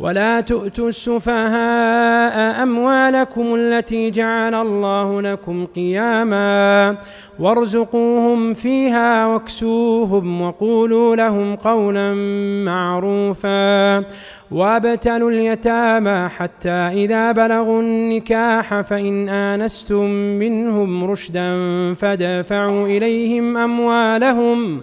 ولا تؤتوا السفهاء أموالكم التي جعل الله لكم قياما وارزقوهم فيها واكسوهم وقولوا لهم قولا معروفا وابتلوا اليتامى حتى إذا بلغوا النكاح فإن آنستم منهم رشدا فدفعوا إليهم أموالهم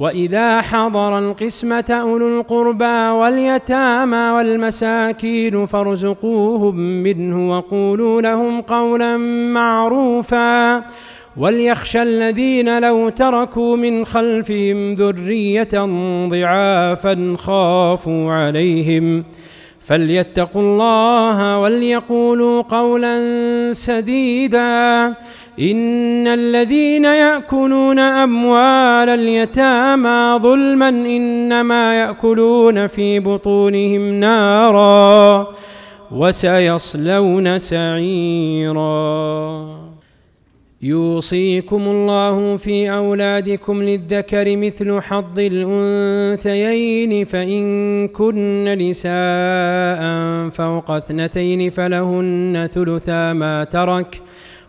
وإذا حضر القسمة أولو القربى واليتامى والمساكين فارزقوهم منه وقولوا لهم قولا معروفا وليخشى الذين لو تركوا من خلفهم ذرية ضعافا خافوا عليهم فليتقوا الله وليقولوا قولا سديدا إن الذين يأكلون أموال اليتامى ظلما إنما يأكلون في بطونهم نارا وسيصلون سعيرا. يوصيكم الله في أولادكم للذكر مثل حظ الأنثيين فإن كن نساء فوق اثنتين فلهن ثلثا ما ترك.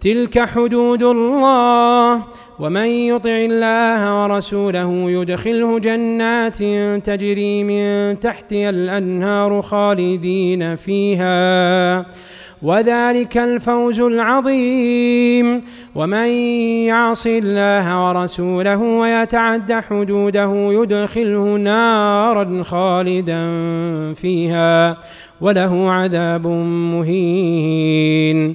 تلك حدود الله ومن يطع الله ورسوله يدخله جنات تجري من تحتها الانهار خالدين فيها وذلك الفوز العظيم ومن يعص الله ورسوله ويتعد حدوده يدخله نارا خالدا فيها وله عذاب مهين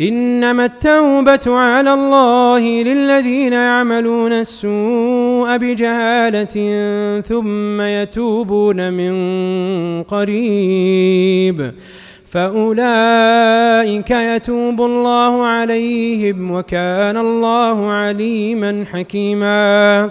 إنما التوبة على الله للذين يعملون السوء بجهالة ثم يتوبون من قريب. فأولئك يتوب الله عليهم وكان الله عليما حكيما.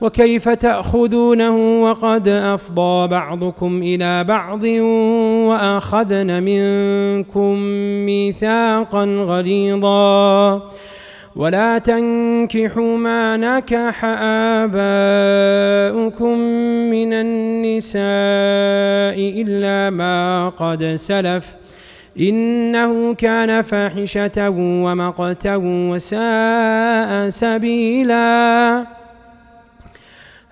وكيف تأخذونه وقد أفضى بعضكم إلى بعض وأخذن منكم ميثاقا غليظا. ولا تنكحوا ما نكح آباؤكم من النساء إلا ما قد سلف. إنه كان فاحشة ومقتا وساء سبيلاً.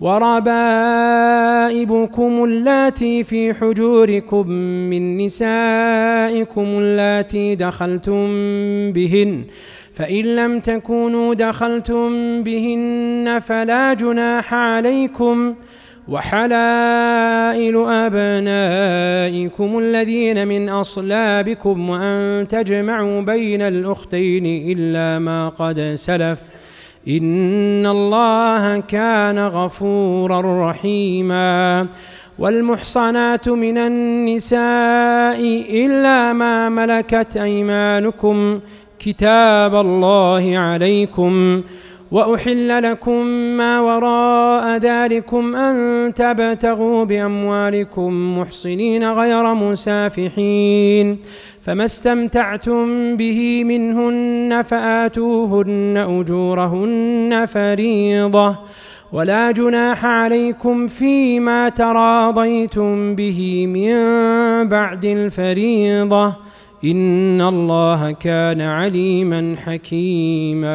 وربائبكم اللاتي في حجوركم من نسائكم اللاتي دخلتم بهن فإن لم تكونوا دخلتم بهن فلا جناح عليكم. وحلائل أبنائكم الذين من أصلابكم وأن تجمعوا بين الأختين إلا ما قد سلف ۖ. إن الله كان غفورا رحيما والمحصنات من النساء إلا ما ملكت أيمانكم كتاب الله عليكم وأحل لكم ما وراء ذلكم أن تبتغوا بأموالكم محصنين غير مسافحين فما استمتعتم به منهن فآتوهن أجورهن فريضة ولا جناح عليكم فيما تراضيتم به من بعد الفريضة إن الله كان عليما حكيما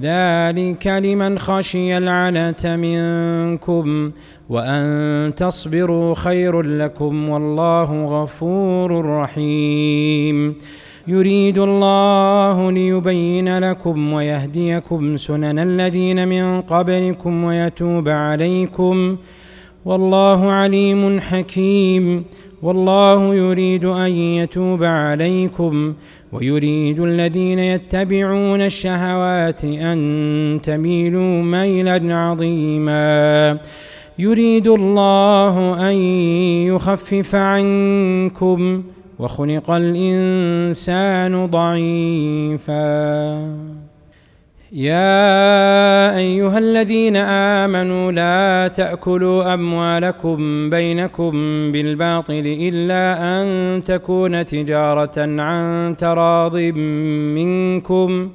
ذلك لمن خشي العنة منكم وأن تصبروا خير لكم والله غفور رحيم. يريد الله ليبين لكم ويهديكم سنن الذين من قبلكم ويتوب عليكم. والله عليم حكيم. والله يريد أن يتوب عليكم. ويريد الذين يتبعون الشهوات أن تميلوا ميلا عظيما. يريد الله أن يخفف عنكم وخلق الإنسان ضعيفا. يا أيها الذين آمنوا لا تأكلوا أموالكم بينكم بالباطل إلا أن تكون تجارة عن تراض منكم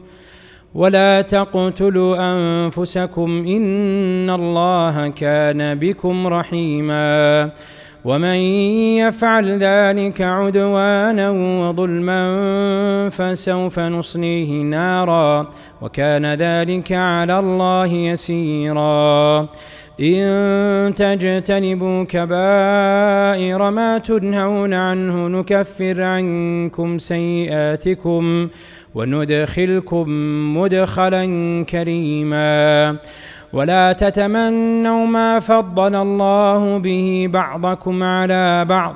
ولا تقتلوا أنفسكم إن الله كان بكم رحيما ومن يفعل ذلك عدوانا وظلما فسوف نصليه نارا وكان ذلك على الله يسيرا. إن تجتنبوا كبائر ما تنهون عنه نكفر عنكم سيئاتكم وندخلكم مدخلا كريما. ولا تتمنوا ما فضل الله به بعضكم على بعض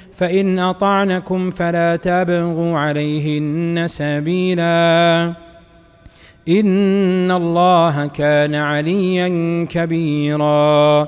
فإن أطعنكم فلا تبغوا عليهن سبيلا. إن الله كان عليا كبيرا.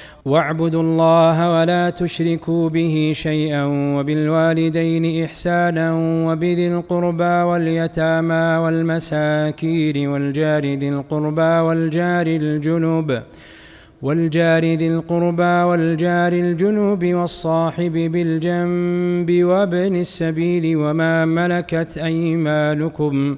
واعبدوا الله ولا تشركوا به شيئا وبالوالدين إحسانا وبذي القربى واليتامى والمساكين والجار ذي القربى والجار الجنب والجار ذي القربى والجار الجنوب والصاحب بالجنب وابن السبيل وما ملكت أيمانكم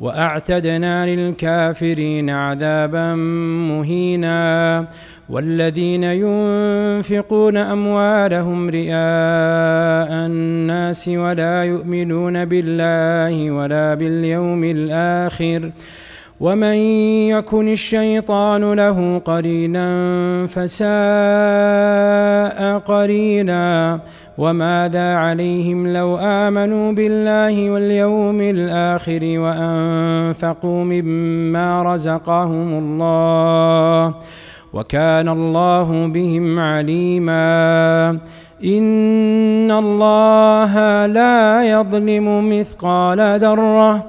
وأعتدنا للكافرين عذابا مهينا والذين ينفقون أموالهم رئاء الناس ولا يؤمنون بالله ولا باليوم الآخر ومن يكن الشيطان له قرينا فساء قرينا وماذا عليهم لو امنوا بالله واليوم الآخر وانفقوا مما رزقهم الله وكان الله بهم عليما ان الله لا يظلم مثقال ذره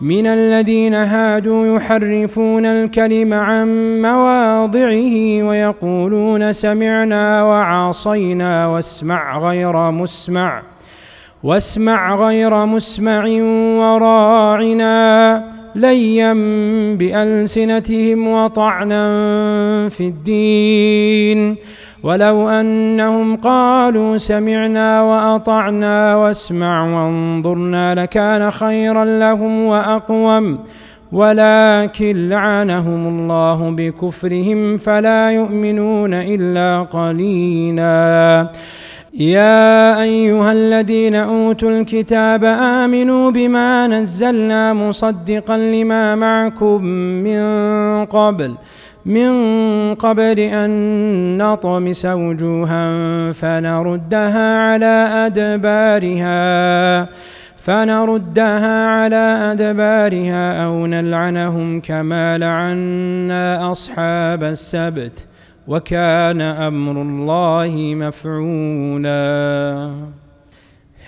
من الذين هادوا يحرفون الكلم عن مواضعه ويقولون سمعنا وعاصينا واسمع غير مسمع واسمع غير مسمع وراعنا ليا بألسنتهم وطعنا في الدين. ولو أنهم قالوا سمعنا وأطعنا واسمع وانظرنا لكان خيرا لهم وأقوم. ولكن لعنهم الله بكفرهم فلا يؤمنون إلا قليلا. يا أيها الذين أوتوا الكتاب آمنوا بما نزلنا مصدقا لما معكم من قبل. من قبل أن نطمس وجوها فنردها على أدبارها فنردها على أدبارها أو نلعنهم كما لعنا أصحاب السبت وكان أمر الله مفعولا.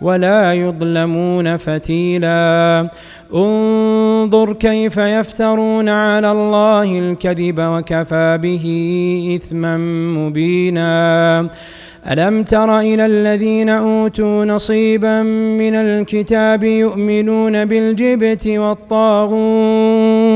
ولا يظلمون فتيلا. انظر كيف يفترون على الله الكذب وكفى به إثما مبينا. ألم تر إلى الذين أوتوا نصيبا من الكتاب يؤمنون بالجبت والطاغوت؟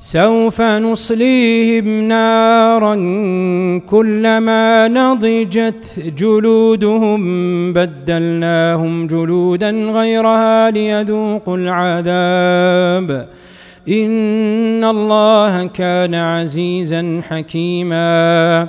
سوف نصليهم نارا كلما نضجت جلودهم بدلناهم جلودا غيرها ليذوقوا العذاب. إن الله كان عزيزا حكيما.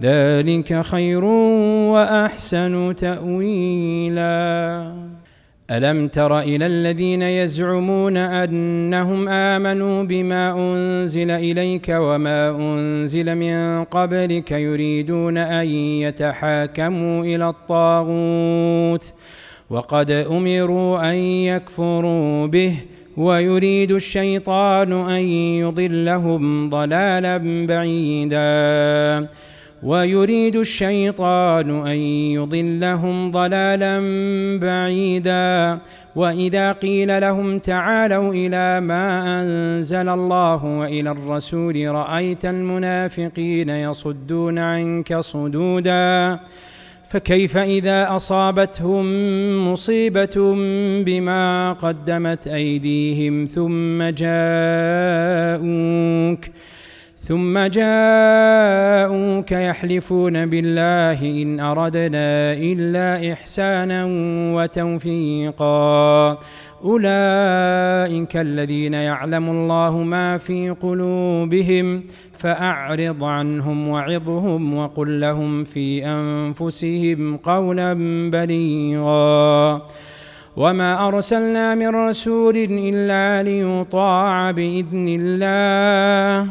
ذلك خير وأحسن تأويلا. ألم تر إلى الذين يزعمون أنهم آمنوا بما أنزل إليك وما أنزل من قبلك يريدون أن يتحاكموا إلى الطاغوت وقد أمروا أن يكفروا به ويريد الشيطان أن يضلهم ضلالا بعيدا. ويريد الشيطان أن يضلهم ضلالا بعيدا. وإذا قيل لهم تعالوا إلى ما أنزل الله وإلى الرسول رأيت المنافقين يصدون عنك صدودا. فكيف إذا أصابتهم مصيبة بما قدمت أيديهم ثم جاءوك؟ ثم جاءوك يحلفون بالله إن أردنا إلا إحسانا وتوفيقا. أولئك الذين يعلم الله ما في قلوبهم فأعرض عنهم وعظهم وقل لهم في أنفسهم قولا بليغا. وما أرسلنا من رسول إلا ليطاع بإذن الله.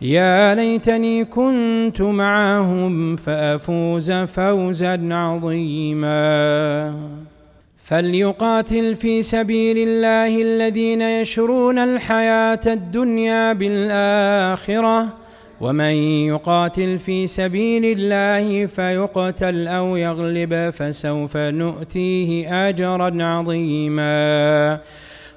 يا ليتني كنت معهم فأفوز فوزا عظيما. فليقاتل في سبيل الله الذين يشرون الحياة الدنيا بالآخرة ومن يقاتل في سبيل الله فيقتل أو يغلب فسوف نؤتيه اجرا عظيما.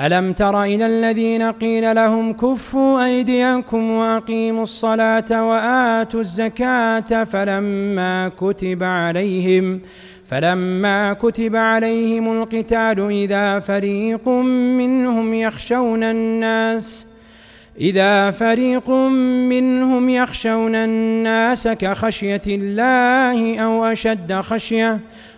ألم تر إلى الذين قيل لهم كفوا أيديكم وأقيموا الصلاة وآتوا الزكاة فلما كتب عليهم فلما كتب عليهم القتال إذا فريق منهم يخشون الناس إذا فريق منهم يخشون الناس كخشية الله أو أشد خشية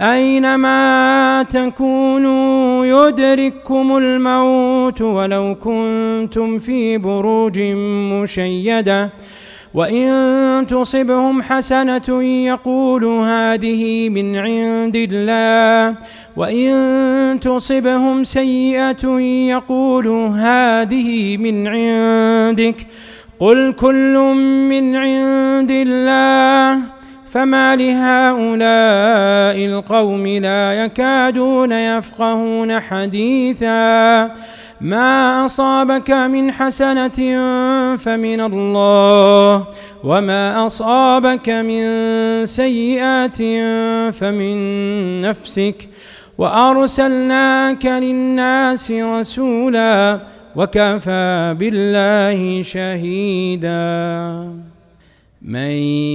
أينما تكونوا يدرككم الموت ولو كنتم في بروج مشيدة وإن تصبهم حسنة يقولوا هذه من عند الله وإن تصبهم سيئة يقولوا هذه من عندك قل كل من عند الله فما لهؤلاء القوم لا يكادون يفقهون حديثا. ما أصابك من حسنة فمن الله وما أصابك من سيئات فمن نفسك. وأرسلناك للناس رسولا وكفى بالله شهيدا. من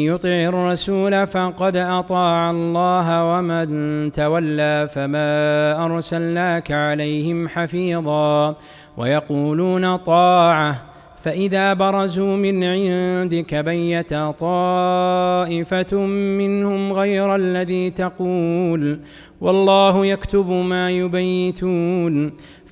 يطع الرسول فقد أطاع الله ومن تولى فما أرسلناك عليهم حفيظا ويقولون طاعة فإذا برزوا من عندك بيت طائفة منهم غير الذي تقول والله يكتب ما يبيتون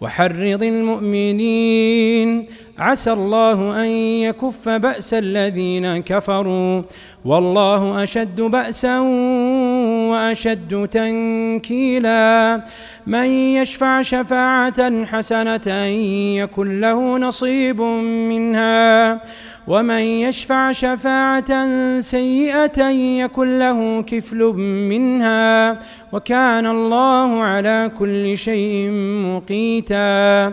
وحرض المؤمنين. عسى الله أن يكف بأس الذين كفروا. والله أشد باسا وأشد تنكيلا. من يشفع شفاعة حسنة يكن له نصيب منها. ومن يشفع شفاعة سيئة يكن له كفل منها. وكان الله على كل شيء مقيتا.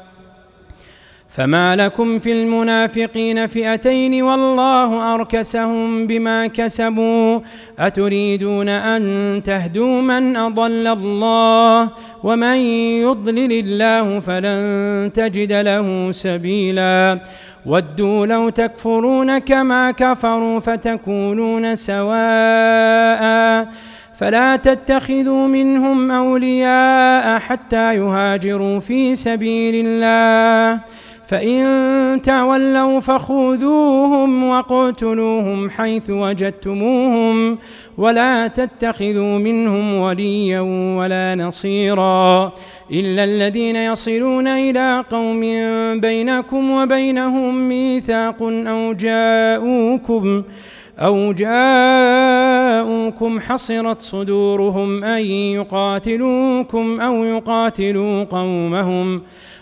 فما لكم في المنافقين فئتين والله أركسهم بما كسبوا. أتريدون أن تهدوا من أضل الله؟ ومن يضلل الله فلن تجد له سبيلا. ودوا لو تكفرون كما كفروا فتكونون سواء. فلا تتخذوا منهم أولياء حتى يهاجروا في سبيل الله. فإن تولوا فخذوهم واقتلوهم حيث وجدتموهم ولا تتخذوا منهم وليا ولا نصيرا إلا الذين يصلون إلى قوم بينكم وبينهم ميثاق أو جاءوكم أو جاءوكم حصرت صدورهم أن يقاتلوكم أو يقاتلوا قومهم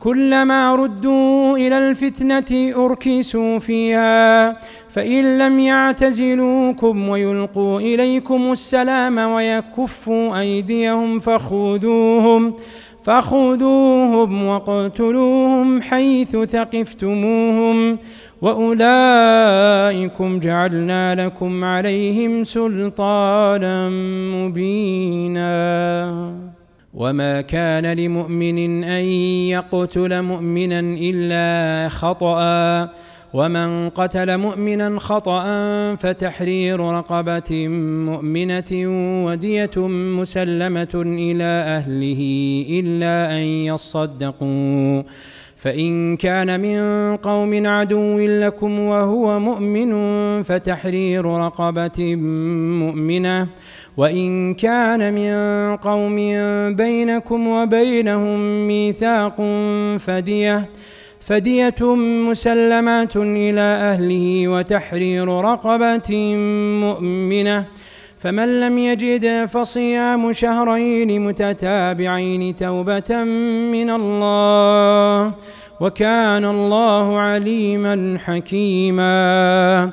كلما ردوا إلى الفتنة اركسوا فيها فإن لم يعتزلوكم ويلقوا إليكم السلام ويكفوا أيديهم فخذوهم فخذوهم واقتلوهم حيث ثقفتموهم وأولئكم جعلنا لكم عليهم سلطانا مبينا. وما كان لمؤمن ان يقتل مؤمنا الا خطأ ومن قتل مؤمنا خطأ فتحرير رقبة مؤمنة ودية مسلمة إلى أهله إلا أن يصدقوا فإن كان من قوم عدو لكم وهو مؤمن فتحرير رقبة مؤمنة وإن كان من قوم بينكم وبينهم ميثاق فدية فدية مسلمات إلى أهله وتحرير رقبة مؤمنة. فمن لم يجد فصيام شهرين متتابعين توبة من الله وكان الله عليما حكيما.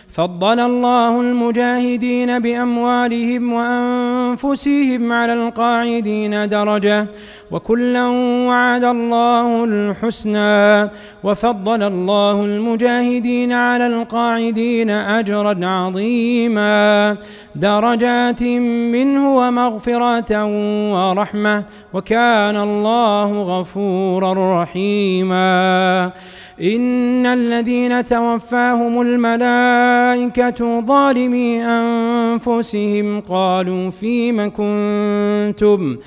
فضل الله المجاهدين بأموالهم وأنفسهم على القاعدين درجة. وكلا وعد الله الحسنى وفضل الله المجاهدين على القاعدين أجرا عظيما درجات منه ومغفرة ورحمة وكان الله غفورا رحيما إن الذين توفاهم الملائكة ظالمي أنفسهم قالوا فيم كنتم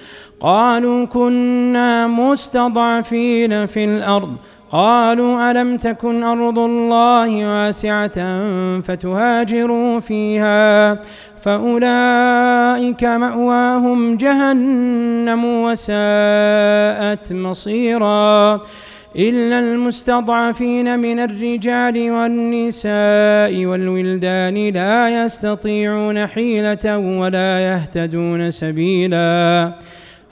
قالوا كنا مستضعفين في الأرض. قالوا ألم تكن أرض الله واسعة فتهاجروا فيها؟ فأولئك مأواهم جهنم وساءت مصيراً. إلا المستضعفين من الرجال والنساء والولدان لا يستطيعون حيلة ولا يهتدون سبيلا.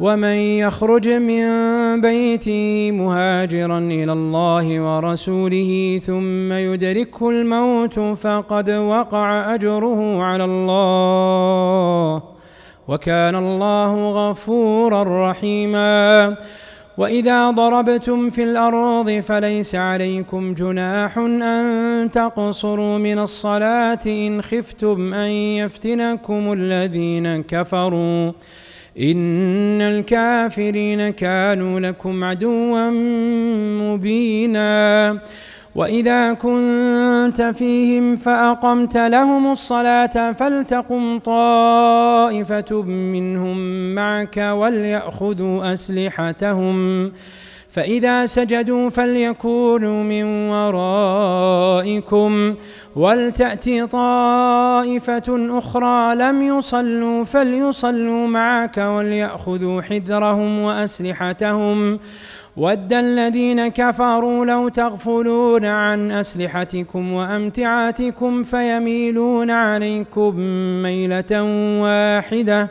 ومن يخرج من بيته مهاجرا إلى الله ورسوله ثم يدركه الموت فقد وقع أجره على الله وكان الله غفورا رحيما. وإذا ضربتم في الأرض فليس عليكم جناح أن تقصروا من الصلاة إن خفتم أن يفتنكم الذين كفروا. إن الكافرين كانوا لكم عدوا مبينا. وإذا كنت فيهم فأقمت لهم الصلاة فلتقم طائفة منهم معك وليأخذوا أسلحتهم. فإذا سجدوا فليكونوا من ورائكم. ولتأت طائفة أخرى لم يصلوا فليصلوا معك وليأخذوا حذرهم وأسلحتهم. ود الذين كفروا لو تغفلون عن أسلحتكم وأمتعاتكم فيميلون عليكم ميلة واحدة.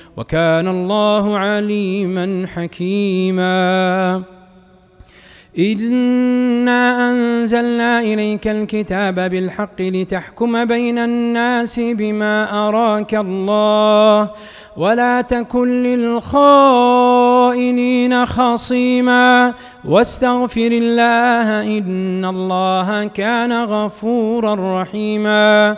وكان الله عليما حكيما. إنا أنزلنا إليك الكتاب بالحق لتحكم بين الناس بما أراك الله ولا تكن للخائن الخائنين خصيما. واستغفر الله إن الله كان غفورا رحيما.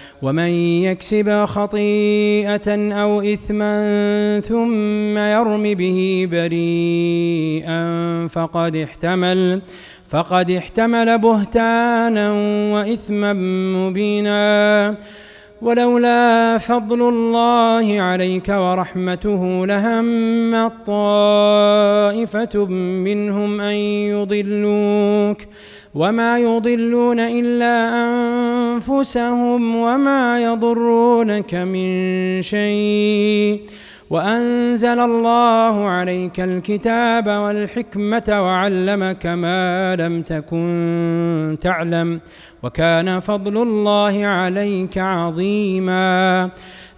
ومن يكسب خطيئة أو إثما ثم يرم به بريئا فقد احتمل فقد احتمل بهتانا وإثما مبينا. ولولا فضل الله عليك ورحمته لهم طائفة منهم أن يضلوك. وما يضلون إلا أنفسهم وما يضرونك من شيء وأنزل الله عليك الكتاب والحكمة وعلمك ما لم تكن تعلم وكان فضل الله عليك عظيما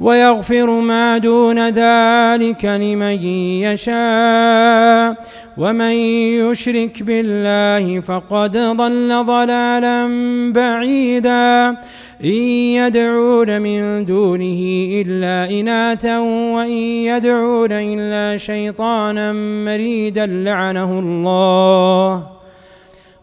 ويغفر ما دون ذلك لمن يشاء. ومن يشرك بالله فقد ضل ضلالا بعيدا. إن يدعون من دونه إلا إناثا وإن يدعون إلا شيطانا مريدا لعنه الله.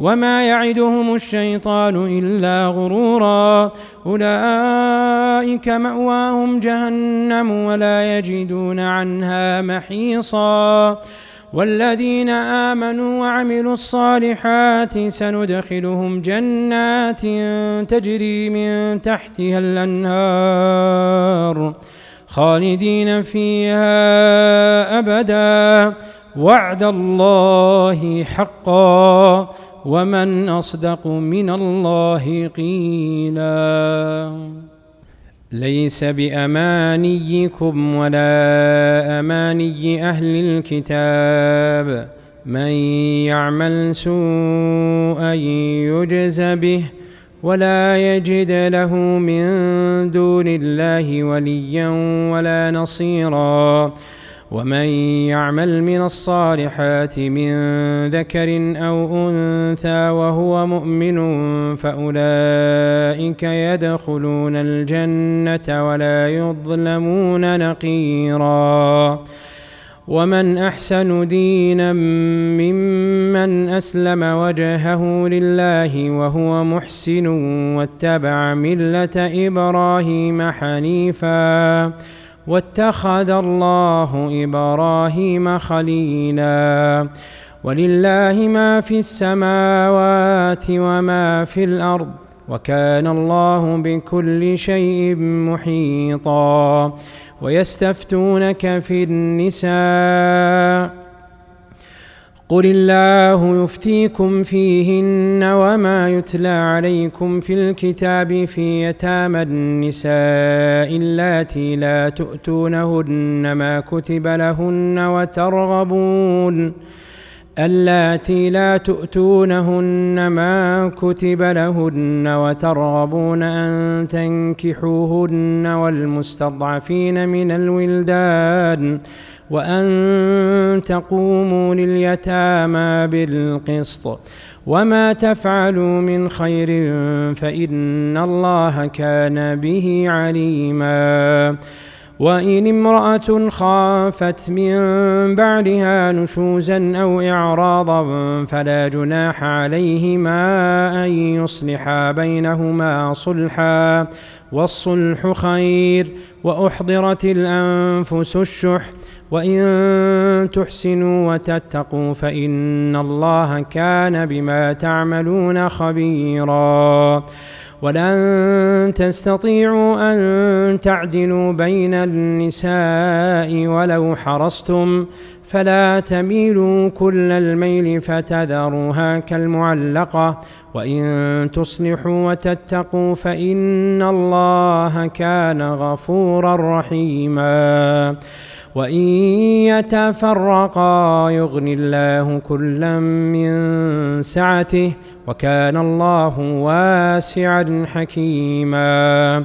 وما يعدهم الشيطان إلا غرورا. أولئك مأواهم جهنم ولا يجدون عنها محيصا. والذين آمنوا وعملوا الصالحات سندخلهم جنات تجري من تحتها الأنهار خالدين فيها أبدا. وعد الله حقا. ومن أصدق من الله قيلاً. ليس بأمانيكم ولا أماني أهل الكتاب. من يعمل سوءا يجز به ولا يجد له من دون الله وليا ولا نصيرا. ومن يعمل من الصالحات من ذكر أو أنثى وهو مؤمن فأولئك يدخلون الجنة ولا يظلمون نقيرا. ومن أحسن دينا ممن أسلم وجهه لله وهو محسن واتبع ملة إبراهيم حنيفا. واتخذ الله إبراهيم خليلا. ولله ما في السماوات وما في الأرض وكان الله بكل شيء محيطا. ويستفتونك في النساء قل الله يفتيكم فيهن وما يتلى عليكم في الكتاب في يتامى النساء اللاتي لا تؤتونهن ما كتب لهن وترغبون اللاتي لا تؤتونهن ما كتب لهن وترغبون أن تنكحوهن والمستضعفين من الولدان وأن تقوموا لليتامى بالقسط وما تفعلوا من خير فإن الله كان به عليماً. وإن امرأة خافت من بعدها نشوزا أو إعراضا فلا جناح عليهما أن يصلحا بينهما صلحا والصلح خير. وأحضرت الأنفس الشح وإن تحسنوا وتتقوا فإن الله كان بما تعملون خبيراً. ولن تستطيعوا أن تعدلوا بين النساء ولو حرصتم فلا تميلوا كل الميل فتذروها كالمعلقة. وإن تصلحوا وتتقوا فإن الله كان غفورا رحيما. وإن يتفرقا يغني الله كلا من سعته وكان الله واسعا حكيما.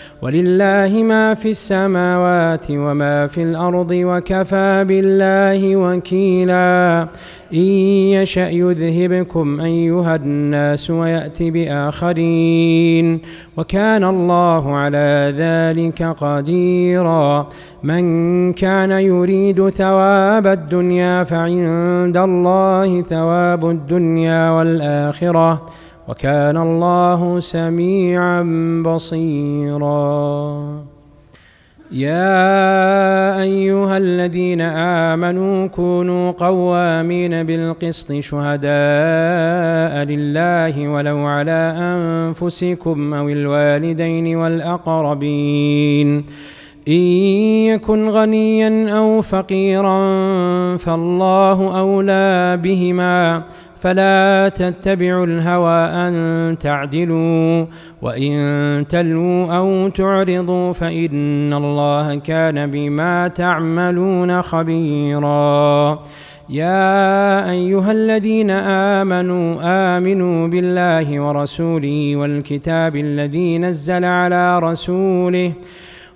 ولله ما في السماوات وما في الأرض وكفى بالله وكيلا. إن يشأ يذهبكم أيها الناس ويأت بآخرين. وكان الله على ذلك قديرا. من كان يريد ثواب الدنيا فعند الله ثواب الدنيا والآخرة. وكان الله سميعا بصيرا. يا أيها الذين آمنوا كونوا قوامين بالقسط شهداء لله ولو على أنفسكم أو الوالدين والأقربين. إن يكن غنيا أو فقيرا فالله أولى بهما. فلا تتبعوا الهوى أن تعدلوا وإن تلووا أو تعرضوا فإن الله كان بما تعملون خبيرا. يا أيها الذين آمنوا آمنوا بالله ورسوله والكتاب الذي نزل على رسوله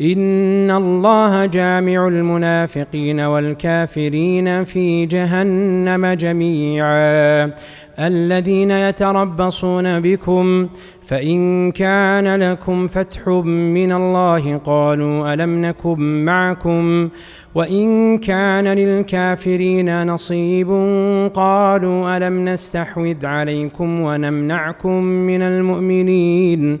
إن الله جامع المنافقين والكافرين في جهنم جميعا. الذين يتربصون بكم فإن كان لكم فتح من الله قالوا ألم نكن معكم وإن كان للكافرين نصيب قالوا ألم نستحوذ عليكم ونمنعكم من المؤمنين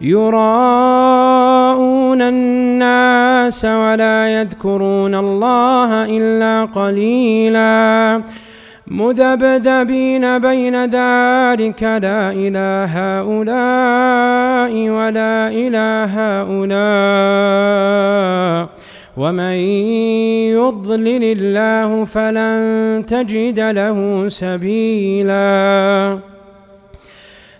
يراءون الناس ولا يذكرون الله إلا قليلاً مذبذبين بين ذلك لا إله هؤلاء ولا إله هؤلاء ومن يضلل الله فلن تجد له سبيلاً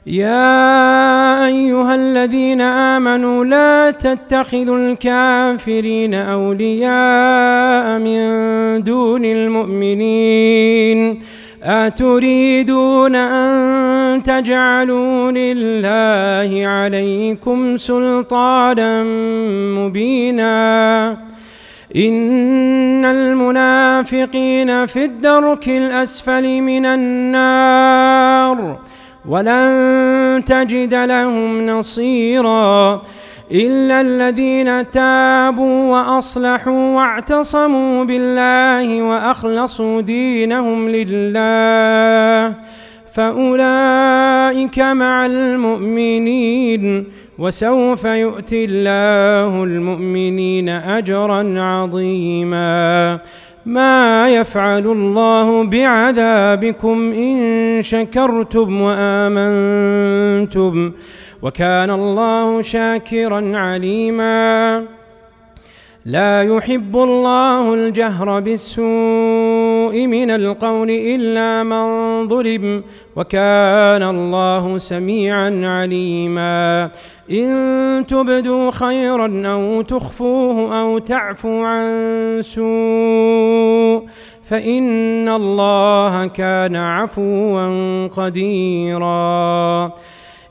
يا أيها الذين آمنوا لا تتخذوا الكافرين أولياء من دون المؤمنين أتريدون أن تجعلوا لله عليكم سلطانا مبينا إن المنافقين في الدرك الأسفل من النار ولن تجد لهم نصيرا إلا الذين تابوا وأصلحوا واعتصموا بالله وأخلصوا دينهم لله فأولئك مع المؤمنين وسوف يؤتي الله المؤمنين أجرا عظيما ما يفعل الله بعذابكم إن شكرتم وآمنتم وكان الله شاكرا عليما. لا يحب الله الجهر بالسوء. من القول إلا من ظلم وكان الله سميعا عليما. إن تبدوا خيرا أو تخفوه أو تعفوا عن سوء فإن الله كان عفوا قديرا.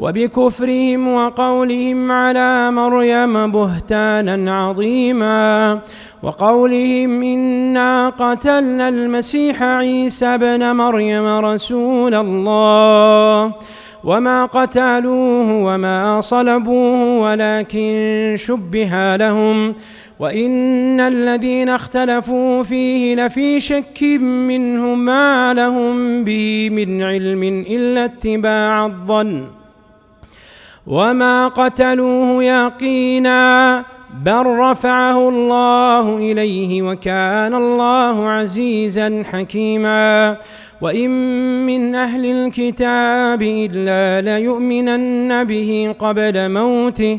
وبكفرهم وقولهم على مريم بهتانا عظيما وقولهم إنا قتلنا المسيح عيسى ابن مريم رسول الله وما قتلوه وما صلبوه ولكن شبه لهم وإن الذين اختلفوا فيه لفي شك منه ما لهم به من علم إلا اتباع الظن وما قتلوه يقينا بل رفعه الله اليه وكان الله عزيزا حكيما وان من أهل الكتاب الا ليؤمنن به قبل موته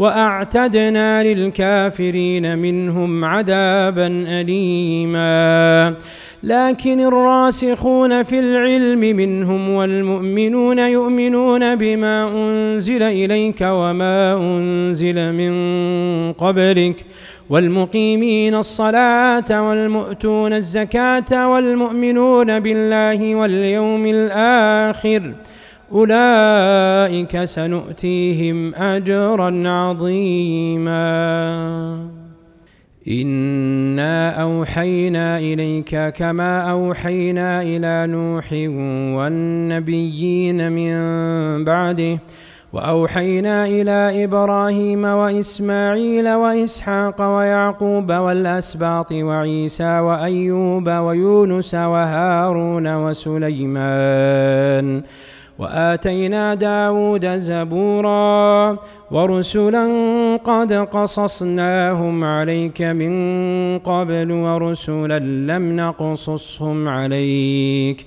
وأعتدنا للكافرين منهم عذابا اليما. لكن الراسخون في العلم منهم والمؤمنون يؤمنون بما أنزل إليك وما أنزل من قبلك والمقيمين الصلاة والمؤتون الزكاة والمؤمنون بالله واليوم الآخر. أولئك سنؤتيهم أجرا عظيما. إنا أوحينا إليك كما أوحينا إلى نوح والنبيين من بعده وأوحينا إلى إبراهيم وإسماعيل وإسحاق ويعقوب والأسباط وعيسى وأيوب ويونس وهارون وسليمان. وآتينا داود زبورا ورسلا قد قصصناهم عليك من قبل ورسلا لم نقصصهم عليك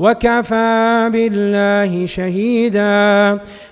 وكفى بالله شهيدا.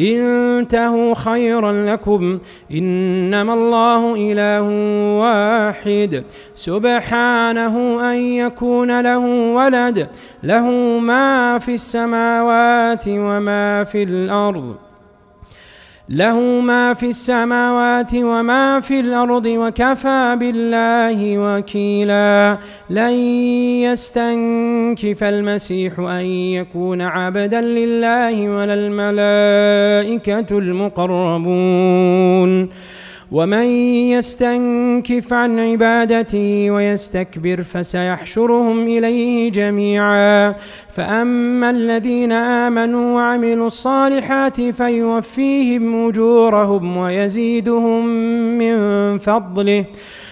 انتهوا خيرا لكم. إنما الله إله واحد. سبحانه أن يكون له ولد. له ما في السماوات وما في الأرض. له ما في السماوات وما في الأرض وكفى بالله وكيلا. لن يستنكف المسيح أن يكون عبدا لله ولا الملائكة المقربون. ومن يستنكف عن عبادته ويستكبر فسيحشرهم إليه جميعا. فأما الذين آمنوا وعملوا الصالحات فيوفيهم أجورهم ويزيدهم من فضله.